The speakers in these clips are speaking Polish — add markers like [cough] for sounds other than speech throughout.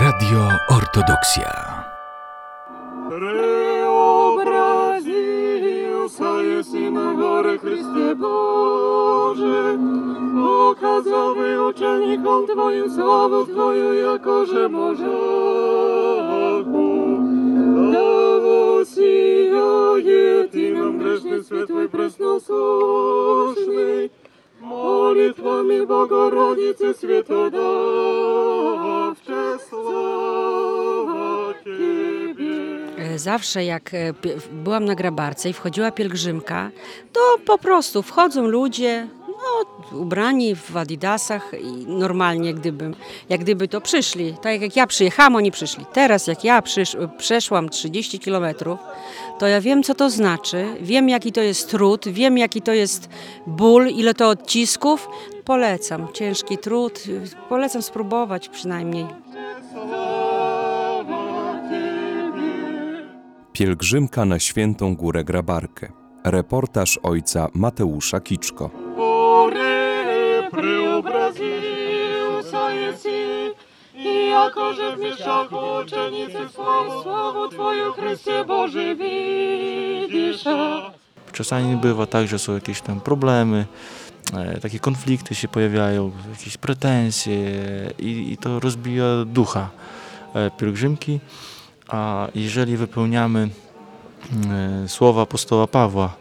Радио Ортодоксия. Преобразился если на горе Христе Боже, Показал и ученикам Твою славу Твою, якоже Божаку. Да восияет и нам грешный свет Твой пресносушный, Молитвами Богородицы Святодар, Zawsze jak e, byłam na grabarce i wchodziła pielgrzymka, to po prostu wchodzą ludzie, no, ubrani w adidasach i normalnie gdybym, jak gdyby to przyszli. Tak jak ja przyjechałam, oni przyszli. Teraz jak ja przysz, przeszłam 30 kilometrów, to ja wiem co to znaczy, wiem jaki to jest trud, wiem jaki to jest ból, ile to odcisków. Polecam, ciężki trud, polecam spróbować przynajmniej. Pielgrzymka na Świętą Górę Grabarkę. Reportaż ojca Mateusza Kiczko. Czasami bywa tak, że są jakieś tam problemy, e, takie konflikty się pojawiają, jakieś pretensje i, i to rozbija ducha e, pielgrzymki. A jeżeli wypełniamy e, słowa apostoła Pawła,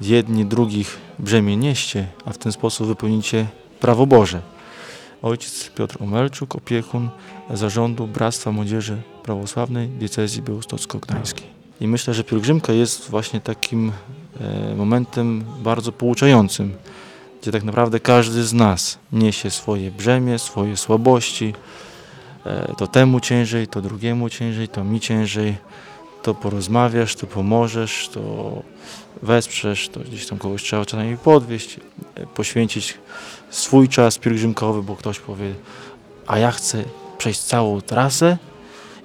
jedni drugich brzemię nieście, a w ten sposób wypełnicie prawo Boże. Ojciec Piotr Omelczuk, opiekun zarządu Bractwa Młodzieży Prawosławnej Diecezji Białostocko-Gdańskiej. I myślę, że pielgrzymka jest właśnie takim e, momentem bardzo pouczającym, gdzie tak naprawdę każdy z nas niesie swoje brzemię, swoje słabości. E, To temu ciężej, to drugiemu ciężej, to mi ciężej. To porozmawiasz, to pomożesz, to wesprzesz, to gdzieś tam kogoś trzeba czasami podwieźć, e, poświęcić swój czas pielgrzymkowy, bo ktoś powie, a ja chcę przejść całą trasę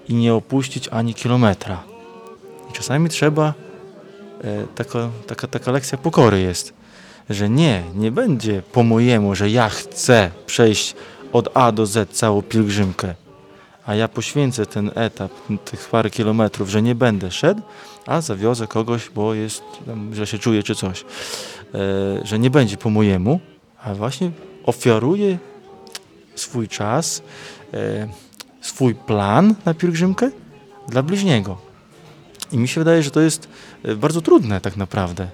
i nie opuścić ani kilometra. I czasami trzeba, e, taka, taka, taka lekcja pokory jest, że nie, nie będzie po mojemu, że ja chcę przejść od A do Z całą pielgrzymkę, a ja poświęcę ten etap, tych parę kilometrów, że nie będę szedł, a zawiozę kogoś, bo jest, że się czuje czy coś, e, że nie będzie po mojemu, a właśnie ofiaruję swój czas, e, swój plan na pielgrzymkę dla bliźniego. I mi się wydaje, że to jest e, bardzo trudne tak naprawdę.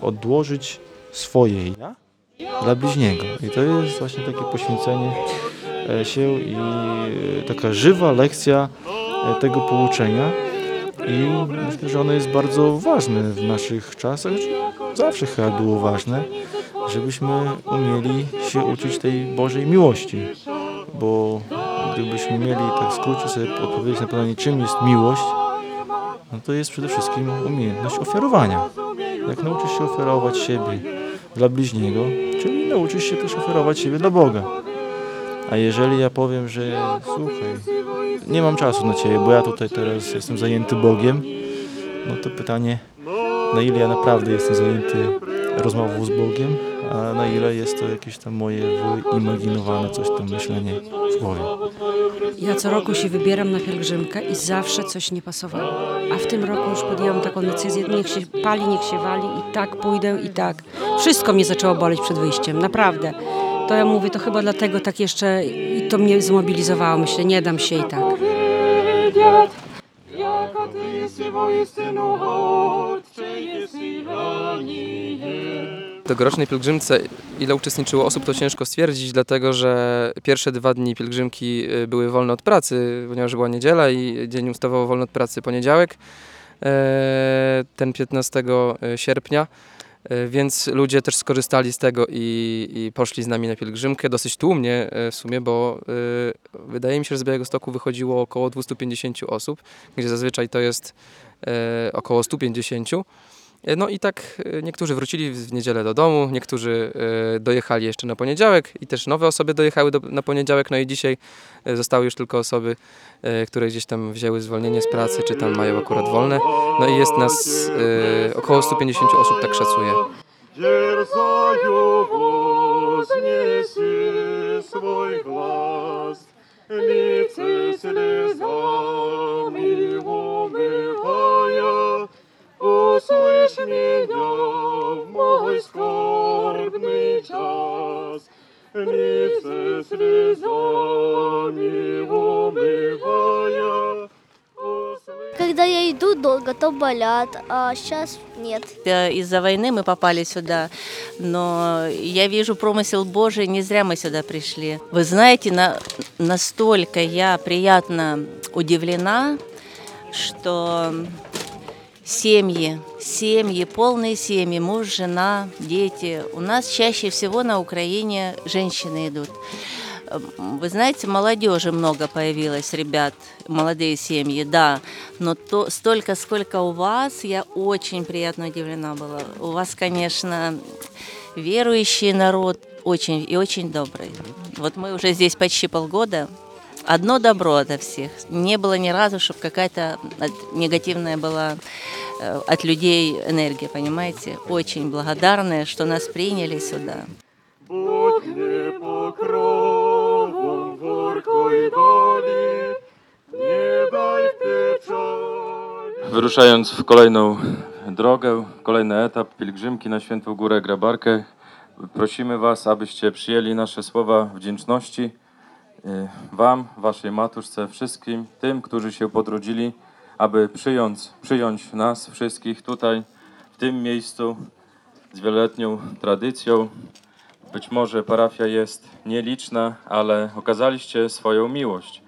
Odłożyć swoje ja dla bliźniego. I to jest właśnie takie poświęcenie się i e, taka żywa lekcja e, tego pouczenia. I myślę, że ono jest bardzo ważne w naszych czasach. Zawsze chyba było ważne, żebyśmy umieli się uczyć tej Bożej miłości. Bo gdybyśmy mieli tak w skrócie sobie odpowiedzieć na pytanie, czym jest miłość, no to jest przede wszystkim umiejętność ofiarowania. Jak nauczysz się ofiarować siebie dla bliźniego, czyli nauczysz się też ofiarować siebie dla Boga. A jeżeli ja powiem, że słuchaj, nie mam czasu na Ciebie, bo ja tutaj teraz jestem zajęty Bogiem, no to pytanie, na ile ja naprawdę jestem zajęty rozmową z Bogiem, a na ile jest to jakieś tam moje wyimaginowane coś tam myślenie w głowie. Ja co roku się wybieram na pielgrzymkę i zawsze coś nie pasowało. A w tym roku już podjęłam taką decyzję, niech się pali, niech się wali i tak pójdę i tak. Wszystko mnie zaczęło boleć przed wyjściem, naprawdę to ja mówię, to chyba dlatego tak jeszcze i to mnie zmobilizowało. Myślę, nie dam się i tak. Jaka ty jesteś jesteś w tegorocznej pielgrzymce ile uczestniczyło osób, to ciężko stwierdzić, dlatego że pierwsze dwa dni pielgrzymki y, były wolne od pracy, ponieważ była niedziela i dzień ustawowo wolny od pracy poniedziałek, e, ten 15 e, sierpnia. E, Więc ludzie też skorzystali z tego i, i poszli z nami na pielgrzymkę, dosyć tłumnie e, w sumie, bo e, wydaje mi się, że z Białego Stoku wychodziło około 250 osób, gdzie zazwyczaj to jest e, około 150. E, No i tak e, niektórzy wrócili w niedzielę do domu, niektórzy e, dojechali jeszcze na poniedziałek i też nowe osoby dojechały do, na poniedziałek, no i dzisiaj e, zostały już tylko osoby, e, które gdzieś tam wzięły zwolnienie z pracy, czy tam mają akurat wolne. No i jest nas e, około 150 osób, tak szacuję. Дерзаю вознеси свой глаз, лице слезами умывая, Услышь меня в мой скорбный час. Лице слезами умывая, Когда я иду долго, то болят, а сейчас нет. Из-за войны мы попали сюда, но я вижу промысел Божий, не зря мы сюда пришли. Вы знаете, на, настолько я приятно удивлена, что семьи, семьи, полные семьи, муж, жена, дети. У нас чаще всего на Украине женщины идут. М, Вы знаете, молодежи много появилось, ребят, молодые семьи, да. Но то, столько, сколько у вас, я очень приятно удивлена была. У вас, конечно, верующий народ, очень и очень добрый. Вот мы уже здесь почти полгода. Одно добро ото всех. Не было ни разу, чтобы какая-то негативная была э, от людей энергия, понимаете? Очень благодарны, что нас приняли сюда. Будь покровом горькой не дай печали. Wyruszając w kolejną drogę, kolejny etap pielgrzymki na Świętą Górę Grabarkę, prosimy Was, abyście przyjęli nasze słowa wdzięczności Wam, Waszej Matuszce, wszystkim tym, którzy się potrudzili, aby przyjąć, przyjąć nas wszystkich tutaj, w tym miejscu, z wieloletnią tradycją. Być może parafia jest nieliczna, ale okazaliście swoją miłość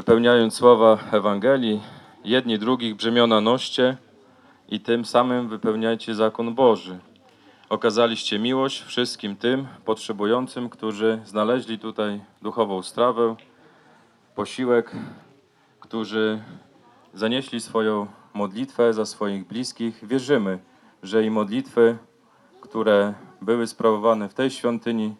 wypełniając słowa Ewangelii, jedni drugich brzemiona noście i tym samym wypełniajcie zakon Boży. Okazaliście miłość wszystkim tym potrzebującym, którzy znaleźli tutaj duchową strawę, posiłek, którzy zanieśli swoją modlitwę za swoich bliskich. Wierzymy, że i modlitwy, które były sprawowane w tej świątyni,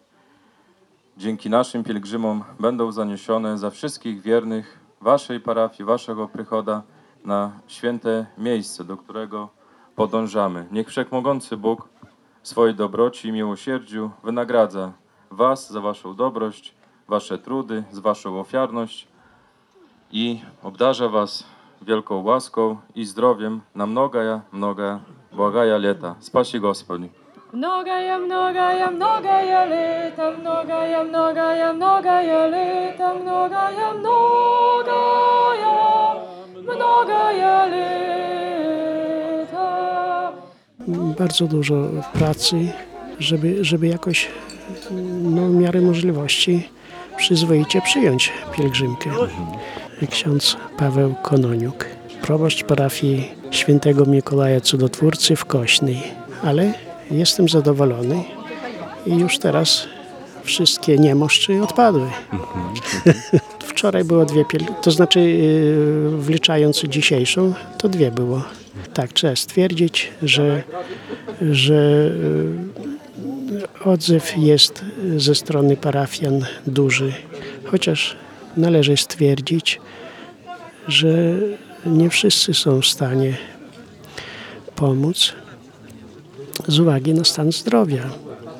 dzięki naszym pielgrzymom będą zaniesione za wszystkich wiernych Waszej parafii, Waszego przychoda na święte miejsce, do którego podążamy. Niech Wszechmogący Bóg swojej dobroci i miłosierdziu wynagradza Was za Waszą dobrość, Wasze trudy, za Waszą ofiarność i obdarza Was wielką łaską i zdrowiem na mnoga, mnoga, błagaja lata. Spasi Gospodzi. Многая, многая, многая лето, многая, многая, многая лето, многая, многая, многая лето. bardzo dużo pracy, żeby, żeby jakoś no, w miarę możliwości przyzwoicie przyjąć pielgrzymkę. Ksiądz Paweł Kononiuk, proboszcz parafii świętego Mikołaja Cudotwórcy w Kośnej, ale jestem zadowolony i już teraz wszystkie niemoszczy odpadły. Wczoraj było dwie pielgrzymki, to znaczy yy, wliczając dzisiejszą, to dwie było. Tak, trzeba stwierdzić, że, że y, odzew jest ze strony parafian duży, chociaż należy stwierdzić, że nie wszyscy są w stanie pomóc z uwagi na stan zdrowia,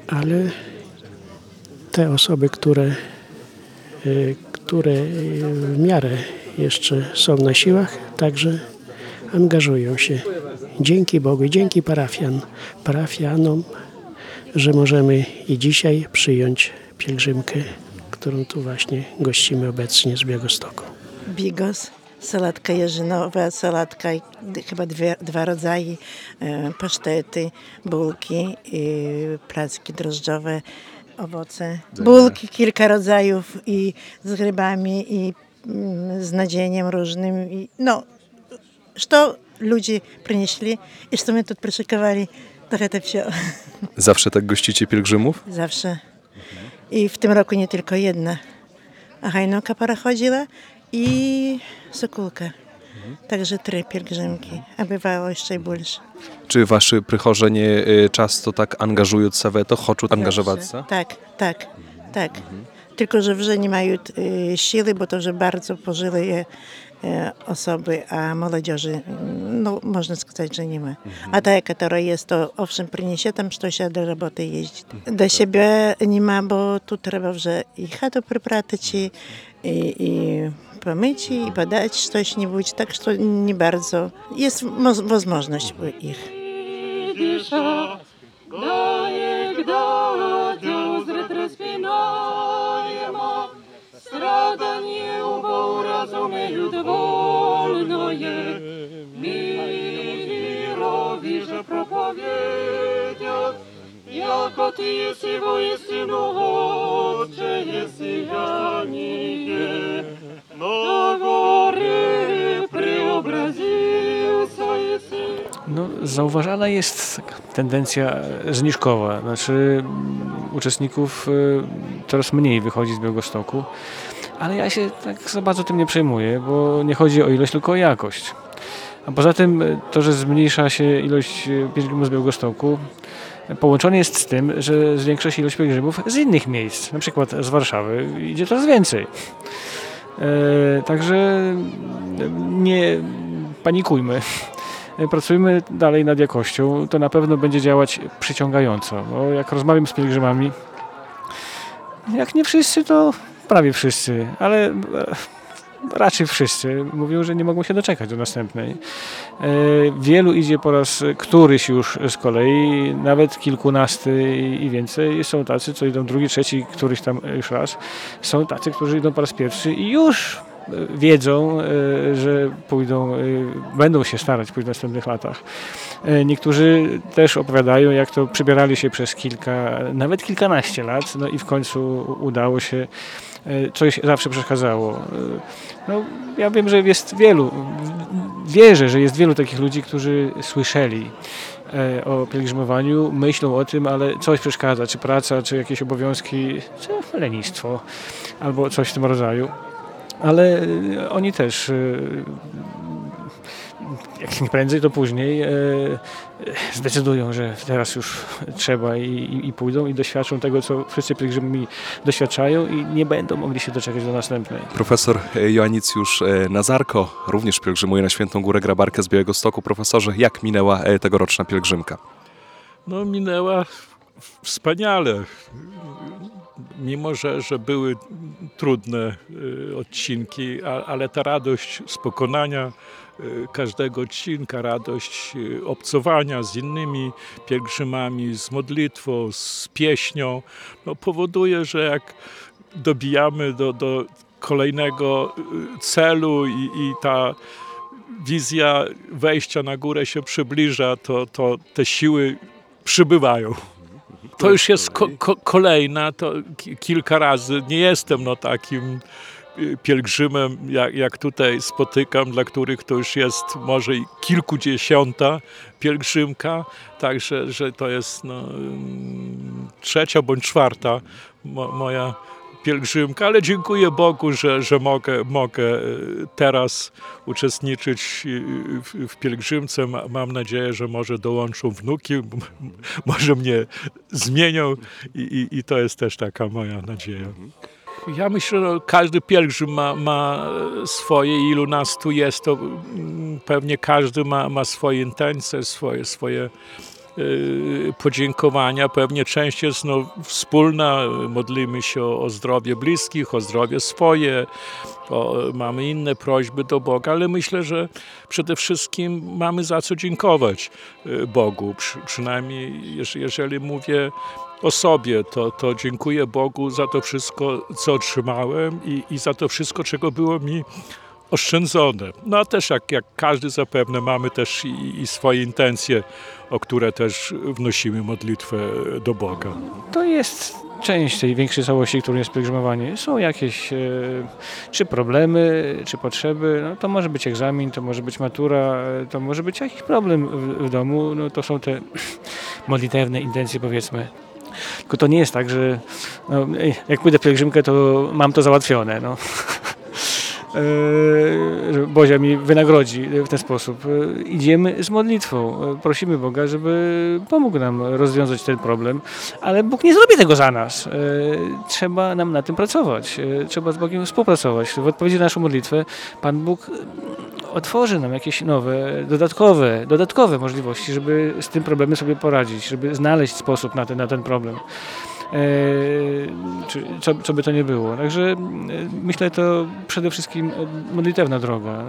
ale te osoby, które, y, które y, w miarę jeszcze są na siłach, także angażują się. Dzięki Bogu, dzięki parafian, parafianom, że możemy i dzisiaj przyjąć pielgrzymkę, którą tu właśnie gościmy obecnie z Białegostoku. Bigos, sałatka jarzynowa, sałatka, chyba dwie, dwa rodzaje, e, pasztety, bułki, i placki drożdżowe, owoce. Bulki kilka rodzajów i z grybami i mm, z nadzieniem różnym. I, no, co ludzie przynieśli i co my tu przyszykowali, to to wszystko. [laughs] Zawsze tak gościcie pielgrzymów? Zawsze. I w tym roku nie tylko jedna. A hajnoka para chodziła i sokulka. Także trzy pielgrzymki, a bywało jeszcze i больше. Czy wasze przychorzenie y, często tak angażują się w to, chcą angażować się? Tak, tak, tak. tylko że вже nie mają e, siły, bo to вже bardzo pożyle e, osoby, a młodzieży, no można сказать, że nie ma. A ta, która jest, to owszem, przyniesie tam coś, a do roboty jeździ. Do siebie nie ma, bo tu trzeba вже i chatę przypratać, i, i, i pomyć, i podać coś niebudź, tak że nie bardzo jest mo- możliwość u ich. Діша, дай дадю зретре спінаємо, страдані убо розуміють вольноє, мірові же проповідять, яко ти єси воістину Отче, єси яніє, на гори преобразився єси. No, zauważana jest taka tendencja zniżkowa, znaczy mm, uczestników y, coraz mniej wychodzi z Białegostoku, ale ja się tak za bardzo tym nie przejmuję, bo nie chodzi o ilość, tylko o jakość. A poza tym y, to, że zmniejsza się ilość y, pielgrzymów z Białegostoku, y, połączone jest z tym, że zwiększa się ilość pielgrzymów z innych miejsc, na przykład z Warszawy idzie coraz więcej. E, Także mm, nie panikujmy. Pracujmy dalej nad jakością, to na pewno będzie działać przyciągająco. Bo jak rozmawiam z pielgrzymami, jak nie wszyscy, to prawie wszyscy, ale e, raczej wszyscy mówią, że nie mogą się doczekać do następnej. E, Wielu idzie po raz któryś już z kolei, nawet kilkunasty i więcej. Są tacy, co idą drugi, trzeci, któryś tam już raz. Są tacy, którzy idą po raz pierwszy i już e, wiedzą, e, że pójdą, będą się starać pójść w następnych latach. Niektórzy też opowiadają, jak to przybierali się przez kilka, nawet kilkanaście lat, no i w końcu udało się. E, Coś zawsze przeszkadzało. E, No, ja wiem, że jest wielu, wierzę, że jest wielu takich ludzi, którzy słyszeli e, o pielgrzymowaniu, myślą o tym, ale coś przeszkadza, czy praca, czy jakieś obowiązki, czy lenistwo, albo coś w tym rodzaju. Ale oni też, e, jak nie prędzej, to później e, zdecydują, że teraz już trzeba i, i, i pójdą i doświadczą tego, co wszyscy pielgrzymi doświadczają i nie będą mogli się doczekać do następnej. Profesor e, Joannicjusz e, Nazarko również pielgrzymuje na Świętą Górę Grabarkę z Białegostoku. Profesorze, jak minęła e, tegoroczna pielgrzymka? No minęła wspaniale. Mimo, że, że były trudne odcinki, ale ta radość z pokonania każdego odcinka, radość y, obcowania z innymi pielgrzymami, z modlitwą, z pieśnią, no, powoduje, że jak dobijamy do, do kolejnego y, celu i, i ta wizja wejścia na górę się przybliża, to, to te siły przybywają. To już jest ko- ko- kolejna, to ki- kilka razy. Nie jestem no takim y, pielgrzymem, jak, jak tutaj spotykam, dla których to już jest może kilkudziesiąta pielgrzymka, także że to jest no, mm, trzecia bądź czwarta mo- moja pielgrzymka, ale dziękuję Bogu, że, że mogę, mogę y, teraz uczestniczyć y, w, w pielgrzymce. Ma- Mam nadzieję, że może dołączą wnuki, może mnie zmienią i, i, i to jest też taka moja nadzieja. Ja myślę, że każdy pielgrzym ma, ma swoje, ilu nas tu jest, to mm, pewnie każdy ma, ma swoje intencje, swoje, swoje y, podziękowania. Pewnie część jest no, wspólna, modlimy się o, o zdrowie bliskich, o zdrowie swoje, o, mamy inne prośby do Boga, ale myślę, że przede wszystkim mamy za co dziękować y, Bogu. Przy, przynajmniej jeż- jeżeli mówię o sobie, to, to dziękuję Bogu za to wszystko, co otrzymałem i, i za to wszystko, czego było mi oszczędzone. No a też jak, jak każdy zapewne mamy też i, i swoje intencje, o które też wnosimy modlitwę do Boga. To jest część tej większej całości, którą jest pielgrzymowanie. Są jakieś e, czy problemy, czy potrzeby. No, to może być egzamin, to może być matura, e, to może być jakiś problem w, w domu. No, to są te [sniffs] modlitewne intencje, powiedzmy. Tylko to nie jest tak, że no, jak pójdę pielgrzymkę, to mam to załatwione. No. [laughs] e, Bozia mi wynagrodzi w ten sposób. E, Idziemy z modlitwą, e, prosimy Boga, żeby pomógł nam rozwiązać ten problem, ale Bóg nie zrobi tego za nas. Trzeba nam na tym pracować, trzeba z Bogiem współpracować. W odpowiedzi na naszą modlitwę Pan Bóg otworzy nam jakieś nowe, dodatkowe, dodatkowe możliwości, żeby z tym problemem sobie poradzić, żeby znaleźć sposób na ten, na ten problem. E, czy, co, co by to nie było. Także e, myślę, to przede wszystkim e, modlitewna droga.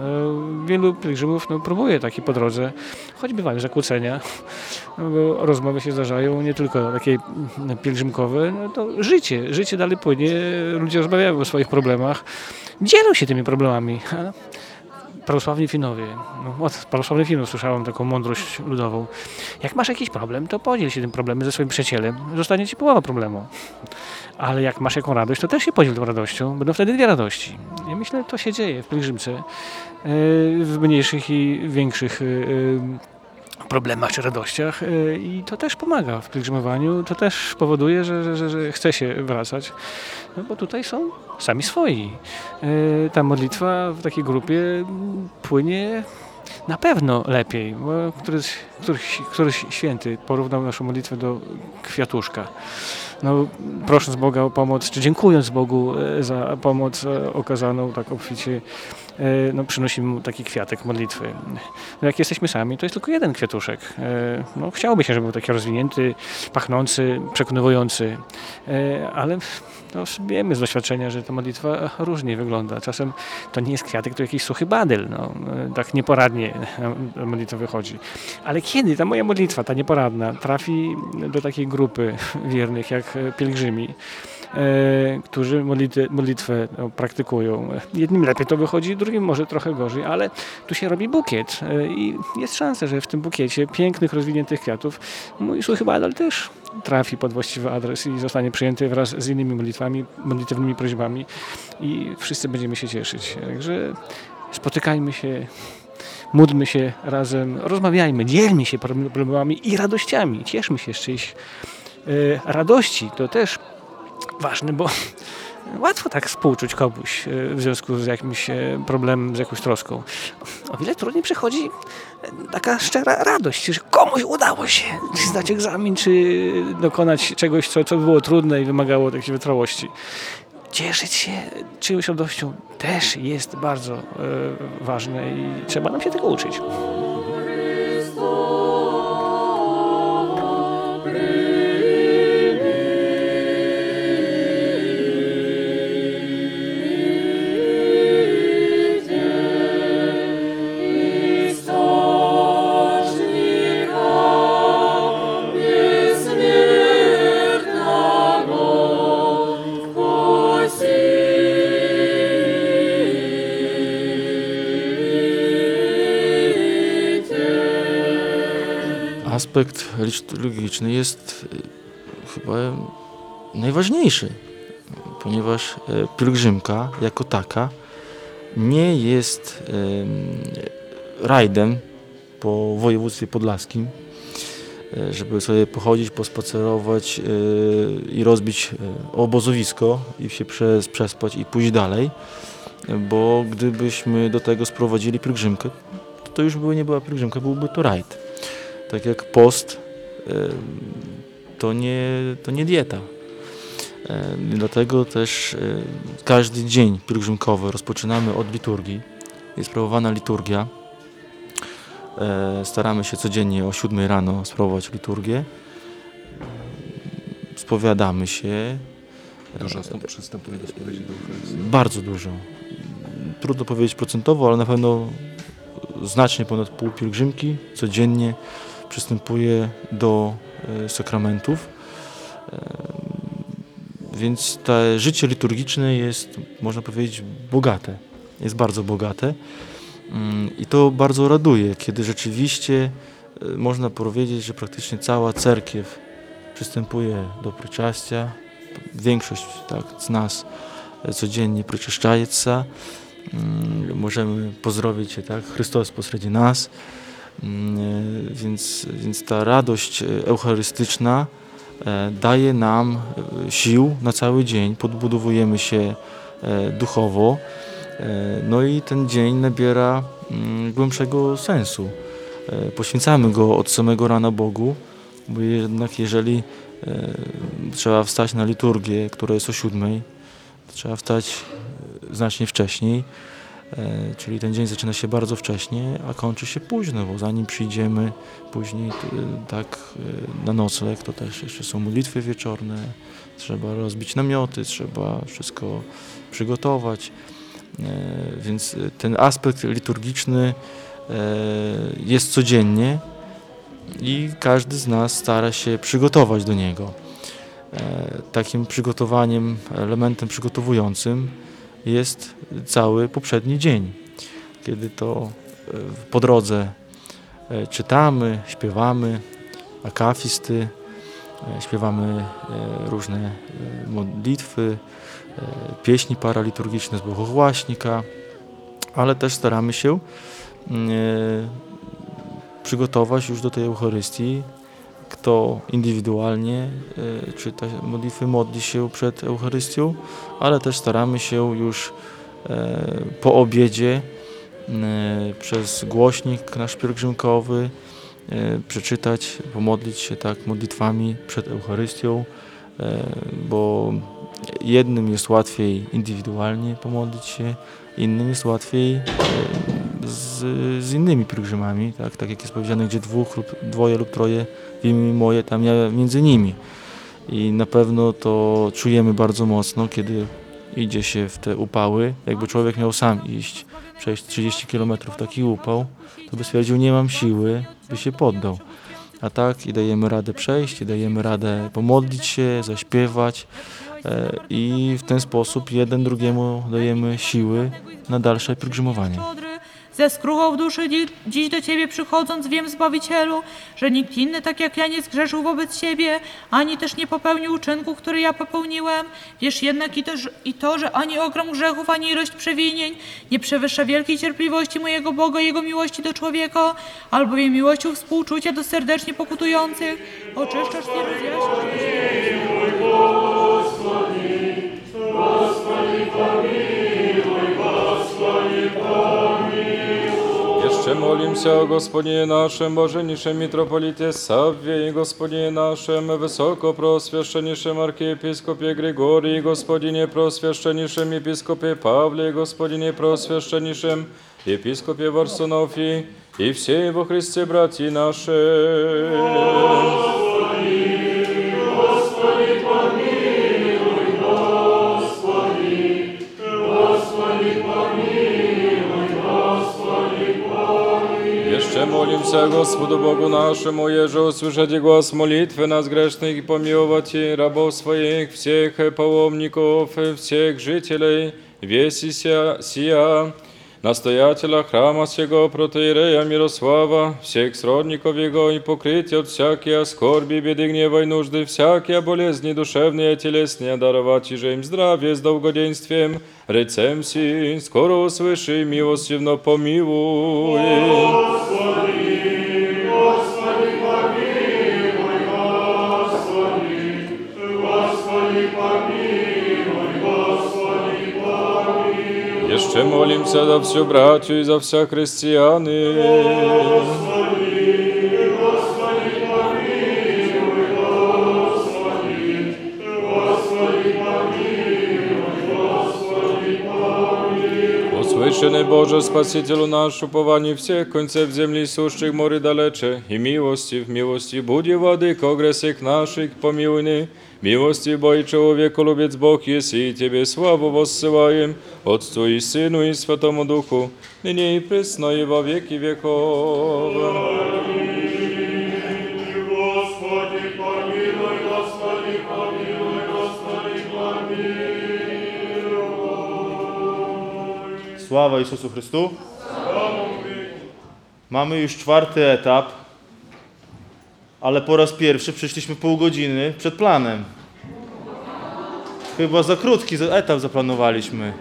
Wielu pielgrzymów no, próbuje taki po drodze, choć bywają zakłócenia, [laughs] no, bo rozmowy się zdarzają, nie tylko takie mm, pielgrzymkowe, no, to życie, życie dalej płynie, ludzie rozmawiają o swoich problemach, dzielą się tymi problemami. [laughs] Prawosławni Finowie, no, od prawosławnych Finów słyszałem taką mądrość ludową. Jak masz jakiś problem, to podziel się tym problemem ze swoim przyjacielem, zostanie ci połowa problemu. Ale jak masz jaką radość, to też się podziel tą radością, będą wtedy dwie radości. Ja myślę, że to się dzieje w pielgrzymce, e, w mniejszych i większych e, e, problemach czy radościach i to też pomaga w pielgrzymowaniu, to też powoduje, że, że, że, że chce się wracać, no bo tutaj są sami swoi. E, Ta modlitwa w takiej grupie płynie na pewno lepiej, bo któryś, któryś, któryś święty porównał naszą modlitwę do kwiatuszka. No, prosząc Boga o pomoc, czy dziękując Bogu e, za pomoc e, okazaną tak obficie, e, no, przynosimy mu taki kwiatek modlitwy. No, jak jesteśmy sami, to jest tylko jeden kwiatuszek. No, chciałoby się, żeby był taki rozwinięty, pachnący, przekonywujący, ale no, wiemy z doświadczenia, że ta modlitwa różnie wygląda. Czasem to nie jest kwiatek, to jakiś suchy badyl. No, tak nieporadnie modlitwa wychodzi. Ale kiedy ta moja modlitwa, ta nieporadna, trafi do takiej grupy [laughs] wiernych jak e, pielgrzymi, e, którzy modlitwę, modlitwę no, praktykują. Jednym lepiej to wychodzi, drugim może trochę gorzej, ale tu się robi bukiet e, i jest szansa, że w tym bukiecie pięknych, rozwiniętych kwiatów mój suchy badal też trafi pod właściwy adres i zostanie przyjęty wraz z innymi modlitwami, modlitewnymi prośbami i wszyscy będziemy się cieszyć. Także spotykajmy się, módlmy się razem, rozmawiajmy, dzielmy się problemami i radościami, cieszmy się z czyichś e, radości. To też ważne, bo [laughs] łatwo tak współczuć komuś e, w związku z jakimś e, problemem, z jakąś troską. O wiele trudniej przychodzi taka szczera radość, że komuś udało się [laughs] zdać egzamin, czy dokonać czegoś, co, co było trudne i wymagało takiej wytrwałości. Cieszyć się czyjąś radością też jest bardzo e, ważne i trzeba nam się tego uczyć. Aspekt liturgiczny jest y, chyba najważniejszy, ponieważ e, pielgrzymka jako taka nie jest em, rajdem po województwie podlaskim, e, żeby sobie pochodzić, pospacerować e, i rozbić e, obozowisko i się przespać i pójść dalej, bo gdybyśmy do tego sprowadzili pielgrzymkę, to już by nie była pielgrzymka, byłby to rajd. Tak jak post to nie, to nie dieta. Dlatego też każdy dzień pielgrzymkowy rozpoczynamy od liturgii. Jest sprawowana liturgia. E, Staramy się codziennie o 7 rano sprawować liturgię. Spowiadamy się. Dużo przystępuje do spowiedzi do Eucharystii. Bardzo dużo. Trudno powiedzieć procentowo, ale na pewno znacznie ponad pół pielgrzymki codziennie przystępuje do e, sakramentów. E, Więc to życie liturgiczne jest, można powiedzieć, bogate. Jest bardzo bogate. Mm, I to bardzo raduje, kiedy rzeczywiście e, można powiedzieć, że praktycznie cała cerkiew przystępuje do pryczastia. Większość tak, z nas codziennie przeczyszczaje się. Mm, Możemy pozdrowić się, tak? Chrystus pośredzi nas. Mm, e, Więc, więc ta radość e, eucharystyczna e, daje nam sił na cały dzień, podbudowujemy się duchowo No i ten dzień nabiera mm, głębszego sensu. Poświęcamy go od samego rana Bogu, bo jednak jeżeli trzeba wstać na liturgię, która jest o siódmej, trzeba wstać znacznie wcześniej, czyli ten dzień zaczyna się bardzo wcześnie, a kończy się późno, bo zanim przyjdziemy później t- tak e, na nocleg, to też jeszcze są modlitwy wieczorne, trzeba rozbić namioty, trzeba wszystko przygotować, E, więc e, ten aspekt liturgiczny e, jest codziennie i każdy z nas stara się przygotować do niego. E, Takim przygotowaniem, elementem przygotowującym jest cały poprzedni dzień, kiedy to e, po drodze e, czytamy, śpiewamy akafisty, e, śpiewamy różne modlitwy, pieśni paraliturgiczne z bogogłaśnika, ale też staramy się mm, przygotować już do tej Eucharystii. Kto indywidualnie e, czyta modlitwy, modli się przed Eucharystią, ale też staramy się już e, po obiedzie e, przez głośnik nasz pielgrzymkowy przeczytać, pomodlić się tak modlitwami przed Eucharystią, bo jednym jest łatwiej indywidualnie pomodlić się, innym jest łatwiej z, z innymi pielgrzymami, tak, tak jak jest powiedziane, gdzie dwóch lub dwoje lub troje imię moje, tam ja między nimi. I na pewno to czujemy bardzo mocno, kiedy idzie się w te upały. Jakby człowiek miał sam iść, przejść 30 km taki upał, to by stwierdził, nie mam siły, by się poddał. A tak i dajemy radę przejść, i dajemy radę pomodlić się, zaśpiewać e, i w ten sposób jeden drugiemu dajemy siły na dalsze pielgrzymowanie. Ze skruchą w duszy dzi- dziś do Ciebie przychodząc wiem, Zbawicielu, że nikt inny tak jak ja nie zgrzeszył wobec Ciebie, ani też nie popełnił uczynku, który ja popełniłem. Wiesz jednak i to, i to, że ani ogrom grzechów, ani ilość przewinień nie przewyższa wielkiej cierpliwości mojego Boga i Jego miłości do człowieka, albowiem miłością współczucia do serdecznie pokutujących. Oczyszczasz i rozjaśniasz. Jeszcze молимся о Господине нашем, Боженейшем митрополите Савве и Господине нашем, Высокопросвященнейшем архиепископе Григории, Господине просвященнейшем епископе Павле, Господине просвященнейшем епископе Варсунофии и все во Христе братья наши. Jeszcze молимся Господу Богу нашему, еже услышать глаз молитвы нас грешных и помиловать и рабов своих, всех паломников, всех жителей, веси ся- сия, настоятеля храма сего протеерея Мирослава, всех сродников его и покрытия от всякие скорби, беды, гнева и нужды, всякие болезни душевные, телесные, даровать и же им здравие с долгоденствием, рецем си, скоро услыши, милостивно помилуй. Jeszcze Молимся за всю братью и за вся христианы. Usłyszany Boże, Spasicielu nasz, upowanie всех концев земли сущих море далече, и милости в милости буди владыко гресек наших помилуй Милости Бой человеку любец Бог, если и Тебе славу воссылаем, Отцу и Сыну и Святому Духу, ныне и пресно и во веки веков. Sława Jezusu Chrystu. Mamy już czwarty etap, ale po raz pierwszy przyszliśmy pół godziny przed planem. Chyba za krótki etap zaplanowaliśmy.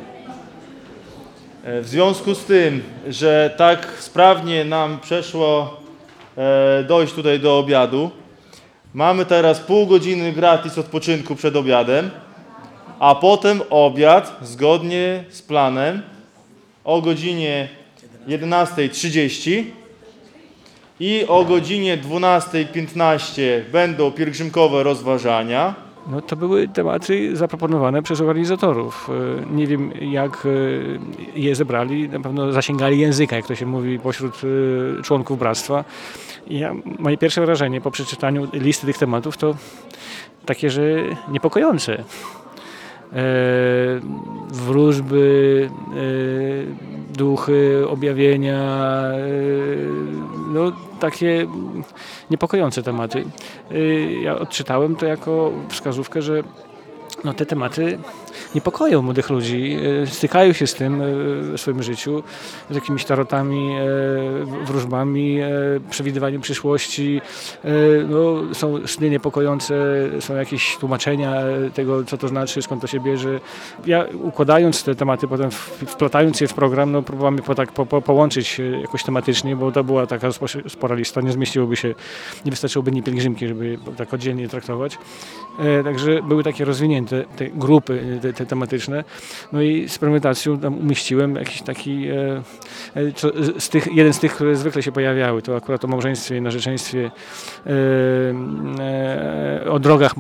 E, W związku z tym, że tak sprawnie nam przeszło e, dojść tutaj do obiadu, mamy teraz pół godziny gratis odpoczynku przed obiadem, a potem obiad zgodnie z planem o godzinie 11.30 i o godzinie 12.15 będą pielgrzymkowe rozważania. No, to były tematy zaproponowane przez organizatorów. E, Nie wiem, jak e, je zebrali. Na pewno zasięgali języka, jak to się mówi, pośród e, członków bractwa. Ja, moje pierwsze wrażenie po przeczytaniu listy tych tematów to takie, że niepokojące. E, wróżby, e, duchy, objawienia, e, no takie niepokojące tematy. Ja odczytałem to jako wskazówkę, że no, te tematy niepokoją młodych ludzi, e, stykają się z tym e, w swoim życiu, z jakimiś tarotami, e, wróżbami, przewidywaniem przyszłości. No, są sny niepokojące, są jakieś tłumaczenia tego, co to znaczy, skąd to się bierze. Ja układając te tematy, potem wplatając je w program, no, próbowałem je po, tak, po, po, połączyć jakoś tematycznie, bo to była taka spo- spora lista, nie zmieściłoby się, nie wystarczyłoby dni pielgrzymki, żeby tak oddzielnie traktować. Także były takie rozwinięte te grupy te, te tematyczne. No i z premedytacją tam umieściłem jakiś taki, e, e, co, z tych, jeden z tych, które zwykle się pojawiały, to akurat o małżeństwie i narzeczeństwie, e, o drogach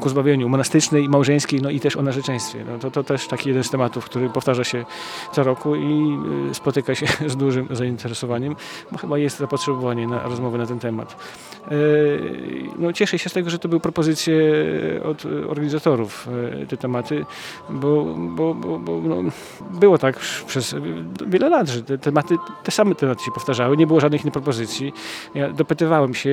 ku zbawieniu monastycznej i małżeńskiej, no i też o narzeczeństwie. No to, to też taki jeden z tematów, który powtarza się co roku i spotyka się [laughs] z dużym zainteresowaniem, bo chyba jest zapotrzebowanie na rozmowę na ten temat. No, cieszę się z tego, że to były propozycje od organizatorów te tematy, bo, bo, bo, bo no, było tak przez wiele lat, że te, tematy, te same tematy się powtarzały, nie było żadnych innych propozycji. Ja dopytywałem się,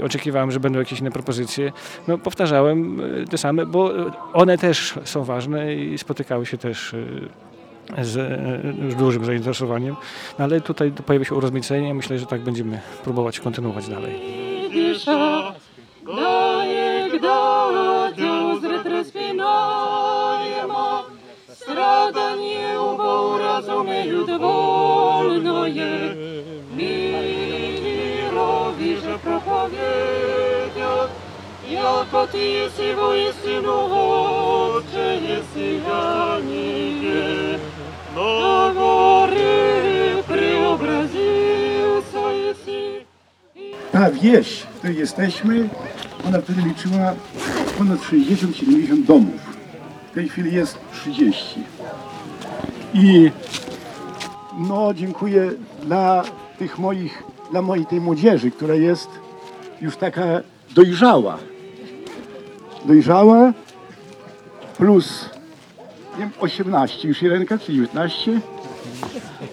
e, oczekiwałem, że będą jakieś inne propozycje. No, powtarzałem e, te same, bo one też są ważne i spotykały się też e, z, z dużym zainteresowaniem, no, ale tutaj pojawia się urozmaicenie. Myślę, że tak będziemy próbować kontynuować dalej. Dysza, daje, daje. Wieją wolnoje, milerowi, że propowiedział, jako ty jesteś, bo jesteś nowocze, jesteś Janiwie. Na gory preobraziłca jesteś. Ta wieś, w której jesteśmy, ona wtedy liczyła ponad 60-70 domów. W tej chwili jest 30. I no, dziękuję dla tych moich, dla mojej tej młodzieży, która jest już taka dojrzała. Dojrzała plus nie wiem, 18 już Jelenka, czy 19.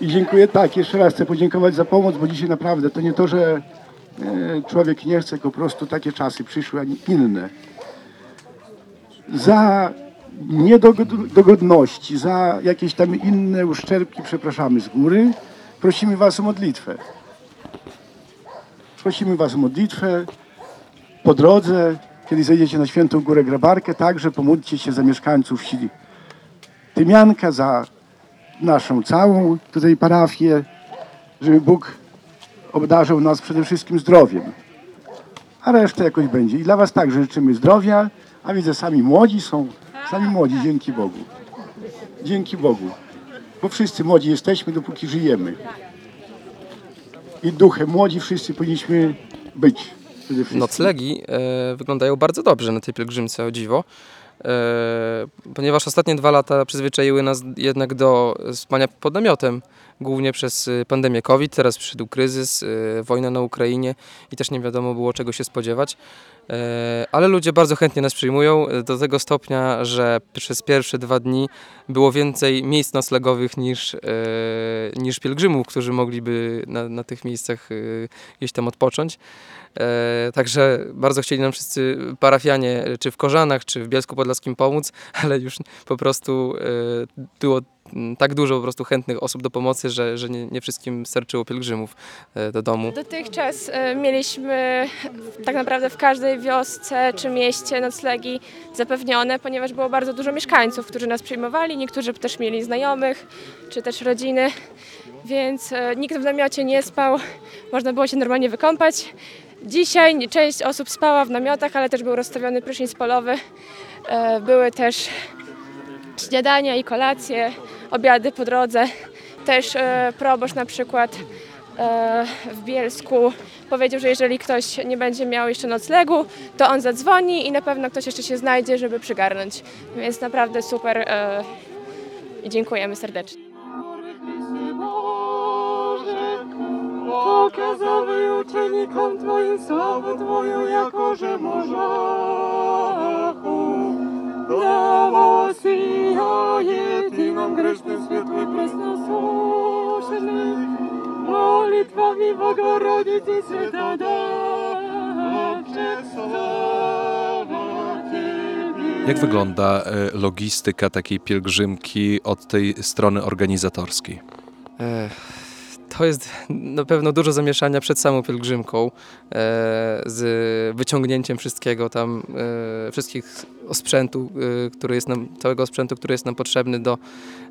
I dziękuję, tak, jeszcze raz chcę podziękować za pomoc, bo dzisiaj naprawdę to nie to, że e, człowiek nie chce, po prostu takie czasy przyszły, a inne. Za niedogodności, za jakieś tam inne uszczerbki przepraszamy z góry. Prosimy Was o modlitwę. Prosimy Was o modlitwę. Po drodze, kiedy zejdziecie na Świętą Górę Grabarkę, także pomódlcie się za mieszkańców wsi Tymianka, za naszą całą tutaj parafię, żeby Bóg obdarzył nas przede wszystkim zdrowiem. A reszta jakoś będzie. I dla Was także życzymy zdrowia, a widzę sami młodzi są, sami młodzi, dzięki Bogu. Dzięki Bogu. Bo wszyscy młodzi jesteśmy, dopóki żyjemy. I duchem młodzi wszyscy powinniśmy być. Noclegi e, wyglądają bardzo dobrze na tej pielgrzymce, o dziwo. E, ponieważ ostatnie dwa lata przyzwyczaiły nas jednak do spania pod namiotem, głównie przez y, pandemię COVID, teraz przyszedł kryzys, y, wojna na Ukrainie i też nie wiadomo było czego się spodziewać. E, ale ludzie bardzo chętnie nas przyjmują e, do tego stopnia, że przez pierwsze dwa dni było więcej miejsc noclegowych niż, e, niż pielgrzymów, którzy mogliby na, na tych miejscach gdzieś tam odpocząć. Także bardzo chcieli nam wszyscy parafianie, czy w Korzanach, czy w Bielsku Podlaskim pomóc, [laughs] ale już po prostu było tak dużo po prostu chętnych osób do pomocy, że, że nie, nie wszystkim starczyło pielgrzymów e, do domu. Dotychczas e, mieliśmy tak naprawdę w każdej wiosce czy mieście noclegi zapewnione, ponieważ było bardzo dużo mieszkańców, którzy nas przyjmowali. Niektórzy też mieli znajomych czy też rodziny, więc e, nikt w namiocie nie spał, można było się normalnie wykąpać. Dzisiaj część osób spała w namiotach, ale też był rozstawiony prysznic polowy. Były też śniadania i kolacje, obiady po drodze, też e, proboszcz na przykład e, w Bielsku powiedział, że jeżeli ktoś nie będzie miał jeszcze noclegu, to on zadzwoni i na pewno ktoś jeszcze się znajdzie, żeby przygarnąć. Więc naprawdę super e, i dziękujemy serdecznie. Pokazały uczenikom Twoim sławę Twoją, jako że morzachu. Święta Dawcze Jak wygląda e, logistyka takiej pielgrzymki od tej strony organizatorskiej? E, To jest na pewno dużo zamieszania przed samą pielgrzymką, e, z wyciągnięciem wszystkiego tam, e, wszystkich osprzętu, e, który jest nam, całego osprzętu, który jest nam potrzebny do,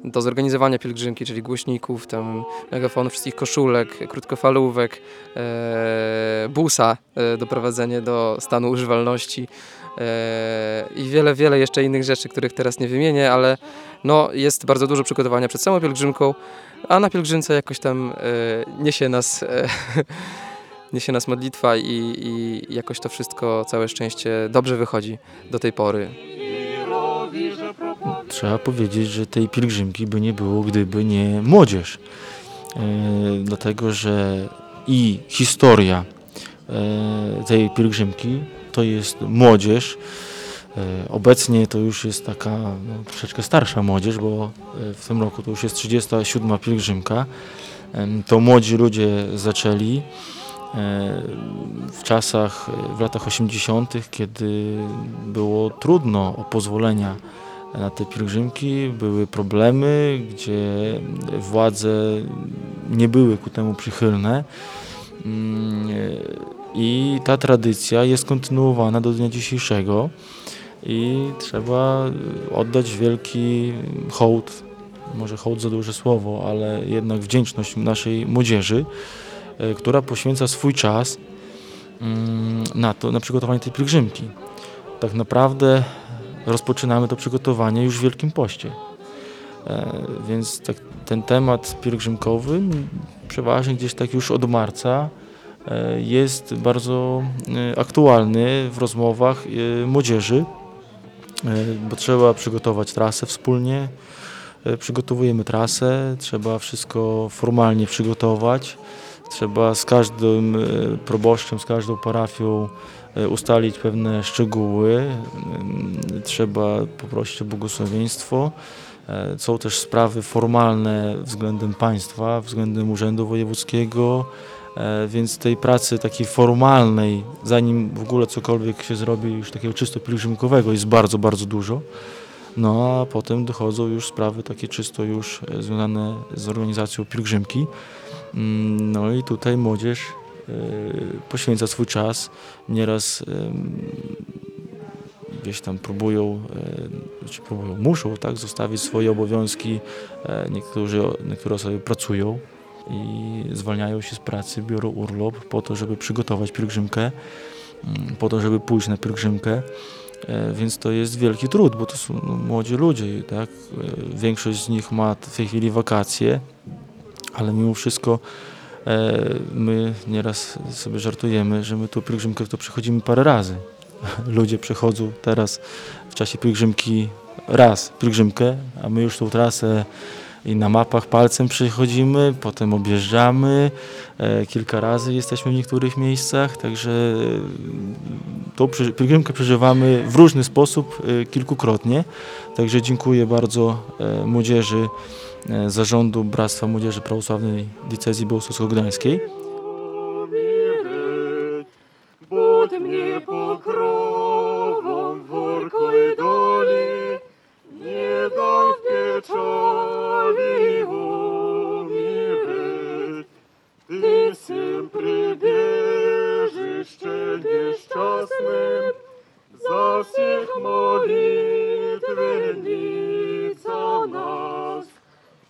do zorganizowania pielgrzymki, czyli głośników, tam megafonów, wszystkich koszulek, krótkofalówek, busa, doprowadzenie do stanu używalności i wiele, wiele jeszcze innych rzeczy, których teraz nie wymienię, ale no, jest bardzo dużo przygotowania przed samą pielgrzymką, a na pielgrzymce jakoś tam e, niesie nas e, [laughs] niesie nas modlitwa i, i jakoś to wszystko, całe szczęście dobrze wychodzi do tej pory. Trzeba powiedzieć, że tej pielgrzymki by nie było, gdyby nie młodzież. E, dlatego, że i historia e, tej pielgrzymki to jest młodzież. E, obecnie to już jest taka no, troszeczkę starsza młodzież, bo e, w tym roku to już jest 37 pielgrzymka. To młodzi ludzie zaczęli e, w czasach, w latach 80., kiedy było trudno o pozwolenia na te pielgrzymki, były problemy, gdzie władze nie były ku temu przychylne. Mm, I ta tradycja jest kontynuowana do dnia dzisiejszego i trzeba oddać wielki hołd, może hołd za duże słowo, ale jednak wdzięczność naszej młodzieży, e, która poświęca swój czas mm, na to, na przygotowanie tej pielgrzymki. Tak naprawdę rozpoczynamy to przygotowanie już w Wielkim Poście. E, Więc tak, ten temat pielgrzymkowy przeważnie gdzieś tak już od marca e, jest bardzo e, aktualny w rozmowach młodzieży, bo trzeba przygotować trasę wspólnie. E, Przygotowujemy trasę, trzeba wszystko formalnie przygotować. Trzeba z każdym e, proboszczem, z każdą parafią e, ustalić pewne szczegóły. Trzeba poprosić o błogosławieństwo. E, Są też sprawy formalne względem państwa, względem Urzędu Wojewódzkiego, e, więc tej pracy takiej formalnej, zanim w ogóle cokolwiek się zrobi już takiego czysto pielgrzymkowego jest bardzo, bardzo dużo. No a potem dochodzą już sprawy takie czysto już e, związane z organizacją pielgrzymki. Mm, No i tutaj młodzież e, poświęca swój czas. Nieraz gdzieś tam próbują, e, czy próbują, muszą tak, zostawić swoje obowiązki. E, Niektórzy, niektóre osoby pracują i zwalniają się z pracy, biorą urlop po to, żeby przygotować pielgrzymkę, mm, po to, żeby pójść na pielgrzymkę. E, Więc to jest wielki trud, bo to są no, młodzi ludzie, tak? E, Większość z nich ma w tej chwili wakacje, ale mimo wszystko e, my nieraz sobie żartujemy, że my tu pielgrzymkę to przechodzimy parę razy. [laughs] Ludzie przechodzą teraz w czasie pielgrzymki raz pielgrzymkę, a my już tą trasę i na mapach palcem przechodzimy, potem objeżdżamy, e, kilka razy jesteśmy w niektórych miejscach, także e, tą pielgrzymkę przeżywamy w różny sposób, e, kilkukrotnie. Także dziękuję bardzo młodzieży Zarządu Bractwa Młodzieży Prawosławnej Diecezji Bełchatowsko-Gdańskiej. всех молитвенница нас.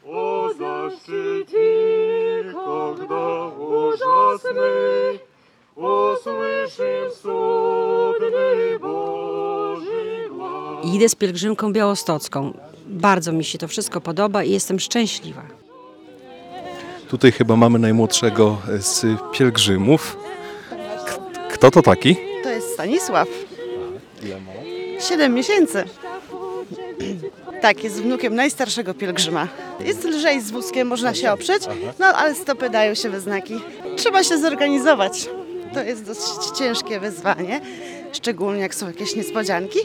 О, защити, когда ужасный usłyszy cudny Boży głos. Idę z pielgrzymką białostocką. Bardzo mi się to wszystko podoba i jestem szczęśliwa. Tutaj chyba mamy najmłodszego z pielgrzymów. K- Kto to taki? To jest Stanisław. Ile ma? 7 miesięcy. [clears throat] Tak, jest wnukiem najstarszego pielgrzyma. Jest lżej z wózkiem, można się oprzeć, no ale stopy dają się we znaki. Trzeba się zorganizować. To jest dosyć ciężkie wyzwanie, szczególnie jak są jakieś niespodzianki,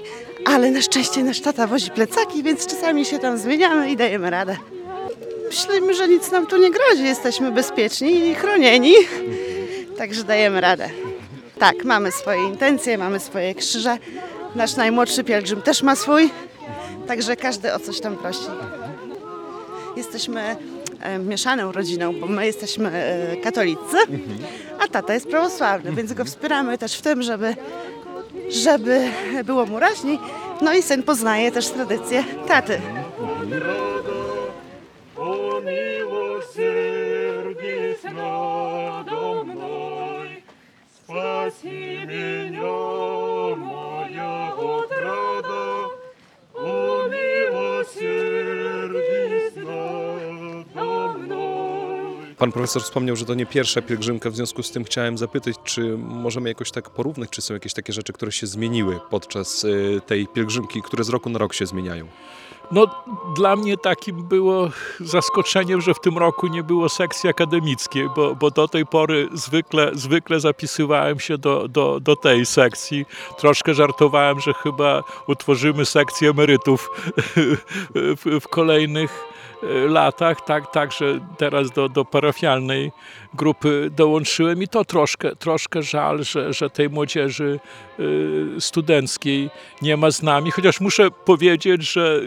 ale na szczęście nasz tata wozi plecaki, więc czasami się tam zmieniamy i dajemy radę. Myślimy, że nic nam tu nie grozi, jesteśmy bezpieczni i chronieni, także dajemy radę. Tak, mamy swoje intencje, mamy swoje krzyże. Nasz najmłodszy pielgrzym też ma swój, także każdy o coś tam prosi. Jesteśmy e, mieszaną rodziną, bo my jesteśmy e, katolicy, a tata jest prawosławny, więc go wspieramy też w tym, żeby, żeby było mu raźniej. No i syn poznaje też tradycje taty. О милосердись надо мной, спаси меня, Pan profesor wspomniał, że to nie pierwsza pielgrzymka, w związku z tym chciałem zapytać, czy możemy jakoś tak porównać, czy są jakieś takie rzeczy, które się zmieniły podczas y, tej pielgrzymki, które z roku na rok się zmieniają? No, dla mnie takim było zaskoczeniem, że w tym roku nie było sekcji akademickiej, bo, bo do tej pory zwykle, zwykle zapisywałem się do, do, do tej sekcji. Troszkę żartowałem, że chyba utworzymy sekcję emerytów [laughs] w, w kolejnych e, latach, tak, także teraz do, do parafialnej grupy dołączyłem i to troszkę, troszkę żal, że, że tej młodzieży y, studenckiej nie ma z nami, chociaż muszę powiedzieć, że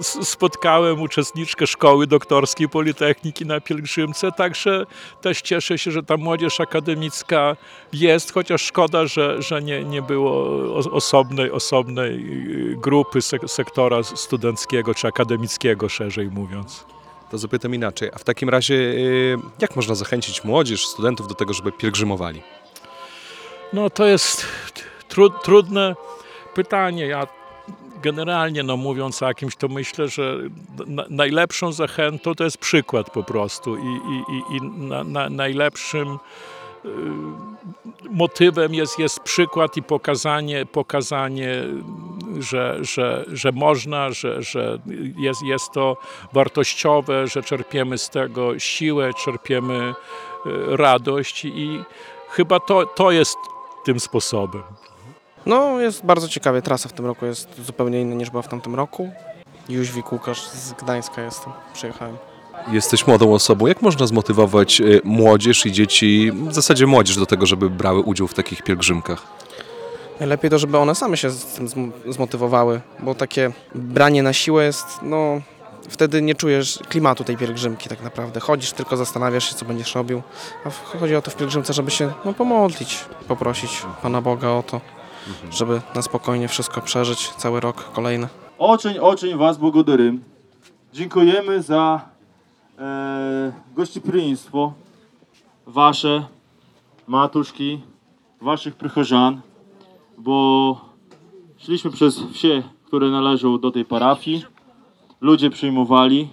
spotkałem uczestniczkę szkoły doktorskiej Politechniki na pielgrzymce, także też cieszę się, że ta młodzież akademicka jest, chociaż szkoda, że, że nie, nie było osobnej, osobnej y, grupy sek- sektora studenckiego czy akademickiego, szerzej mówiąc. To zapytam inaczej. A w takim razie, y, jak można zachęcić młodzież, studentów do tego, żeby pielgrzymowali? No to jest tru, trudne pytanie. Ja generalnie, no mówiąc o jakimś, to myślę, że na, najlepszą zachętą to jest przykład po prostu i, i, i, na, na, najlepszym motywem jest, jest przykład i pokazanie, pokazanie że, że, że można, że, że jest, jest to wartościowe, że czerpiemy z tego siłę, czerpiemy y, radość i chyba to, to jest tym sposobem. No, jest bardzo ciekawie. Trasa w tym roku jest zupełnie inna niż była w tamtym roku. Jóźwik Łukasz z Gdańska jestem. Przyjechałem. Jesteś młodą osobą. Jak można zmotywować y, młodzież i dzieci, w zasadzie młodzież, do tego, żeby brały udział w takich pielgrzymkach? Najlepiej to, żeby one same się z tym zmotywowały, bo takie branie na siłę jest, no, wtedy nie czujesz klimatu tej pielgrzymki tak naprawdę. Chodzisz, tylko zastanawiasz się, co będziesz robił. A chodzi o to w pielgrzymce, żeby się no, pomodlić, poprosić Pana Boga o to, mhm. żeby na spokojnie wszystko przeżyć, cały rok kolejny. Oczeń, oczeń Was, Bogodery. Dziękujemy za e, gościpriństwo Wasze, matuszki, Waszych przychodzan, bo szliśmy przez wsie, które należą do tej parafii. Ludzie przyjmowali,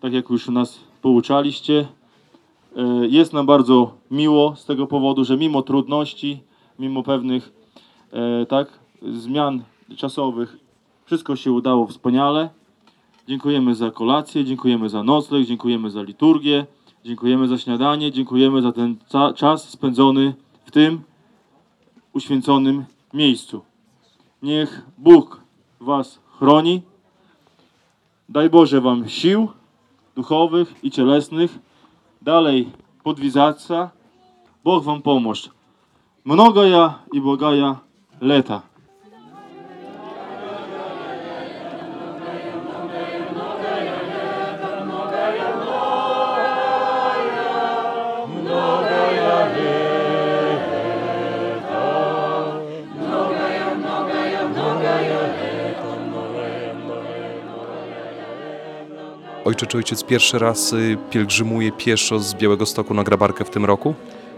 tak jak już nas pouczaliście. E, Jest nam bardzo miło z tego powodu, że mimo trudności, mimo pewnych e, tak, zmian czasowych, wszystko się udało wspaniale. Dziękujemy za kolację, dziękujemy za nocleg, dziękujemy za liturgię, dziękujemy za śniadanie, dziękujemy za ten czas spędzony w tym uświęconym miejscu. Niech Bóg Was chroni. Daj Boże Wam sił duchowych i cielesnych. Dalej podwizacja. Bóg Wam pomóż. Mnogaja i bogaja leta. Ojcze czy ojciec pierwszy raz y, pielgrzymuje pieszo z Białego Stoku na Grabarkę w tym roku?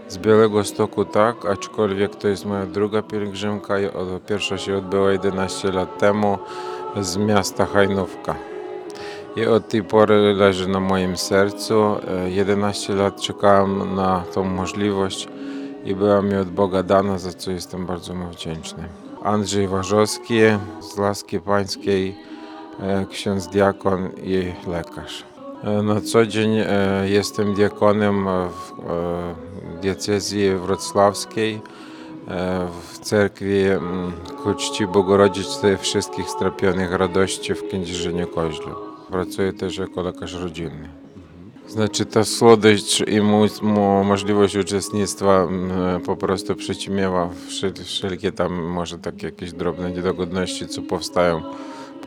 Z Białego Stoku tak, aczkolwiek to jest moja druga pielgrzymka. Pierwsza się odbyła 11 lat temu z miasta Hajnówka. i od tej pory leży na moim sercu. E, 11 lat czekałem na tą możliwość i była mi od Boga dana, za co jestem bardzo mu wdzięczny. Andrzej Warzowski z Laski Pańskiej, e, ksiądz diakon i lekarz. E, Na co dzień e, jestem diakonem w e, diecezji wrocławskiej e, w cerkwi mm, ku czci Bogorodzicy Wszystkich Strapionych Radości w Kędzierzynie Koźlu. Pracuję też jako lekarz rodzinny. Znaczy ta słodycz i możliwość uczestnictwa mm, po prostu przyćmiewa wszel- wszelkie tam może takie jakieś drobne niedogodności, co powstają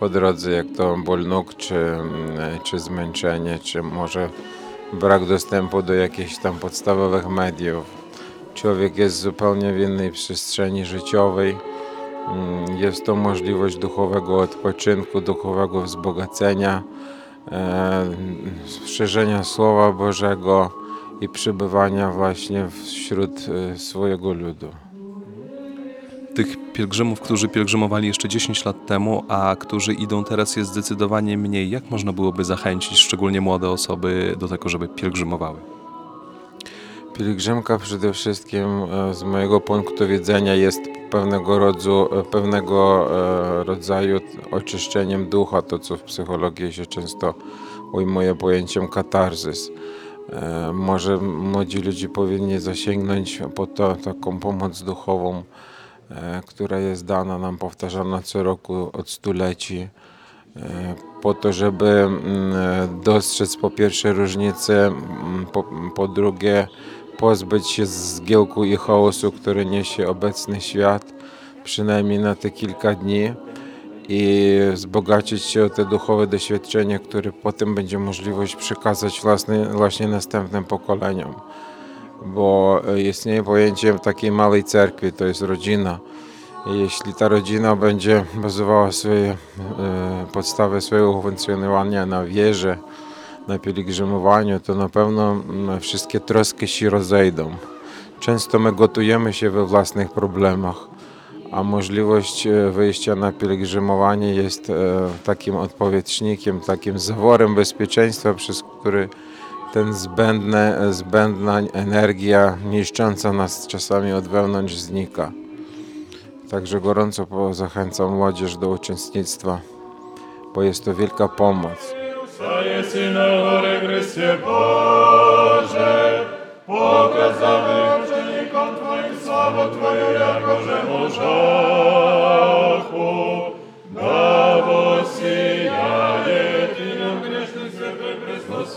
po drodze, jak to ból nóg, czy, mm, czy zmęczenie, czy może brak dostępu do jakichś tam podstawowych mediów. Człowiek jest zupełnie w innej przestrzeni życiowej. Mm, Jest to możliwość duchowego odpoczynku, duchowego wzbogacenia, e, szerzenia Słowa Bożego i przebywania właśnie wśród e, swojego ludu. Tych pielgrzymów, którzy pielgrzymowali jeszcze 10 lat temu, a którzy idą teraz jest zdecydowanie mniej. Jak można byłoby zachęcić szczególnie młode osoby do tego, żeby pielgrzymowały? Pielgrzymka przede wszystkim e, z mojego punktu widzenia jest pewnego, rodzu, e, pewnego e, rodzaju oczyszczeniem ducha, to co w psychologii się często ujmuje pojęciem katarzys. Może młodzi ludzie powinni zasięgnąć po to taką pomoc duchową, która jest dana nam, powtarzana co roku od stuleci e, po to, żeby mm, e, dostrzec po pierwsze różnice, mm, po, po drugie pozbyć się zgiełku i chaosu, który niesie obecny świat, przynajmniej na te kilka dni i wzbogacić się o te duchowe doświadczenia, które potem będzie możliwość przekazać własne, właśnie następnym pokoleniom. Bo e, istnieje pojęcie takiej małej cerkwi, to jest rodzina. Jeśli ta rodzina będzie bazowała swoje e, podstawy swojego funkcjonowania na wierze, na pielgrzymowaniu, to na pewno mm, wszystkie troski się rozejdą. Często my gotujemy się we własnych problemach, a możliwość e, wyjścia na pielgrzymowanie jest takim odpowietrznikiem, takim zaworem bezpieczeństwa, przez który ten zbędne, zbędna energia niszcząca nas czasami od wewnątrz znika. Także gorąco zachęcam młodzież do uczestnictwa, bo jest to wielka pomoc. Pokazamy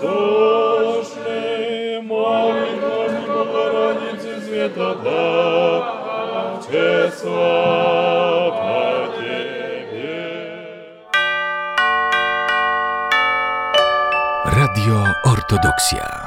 że Radio Ortodoksja.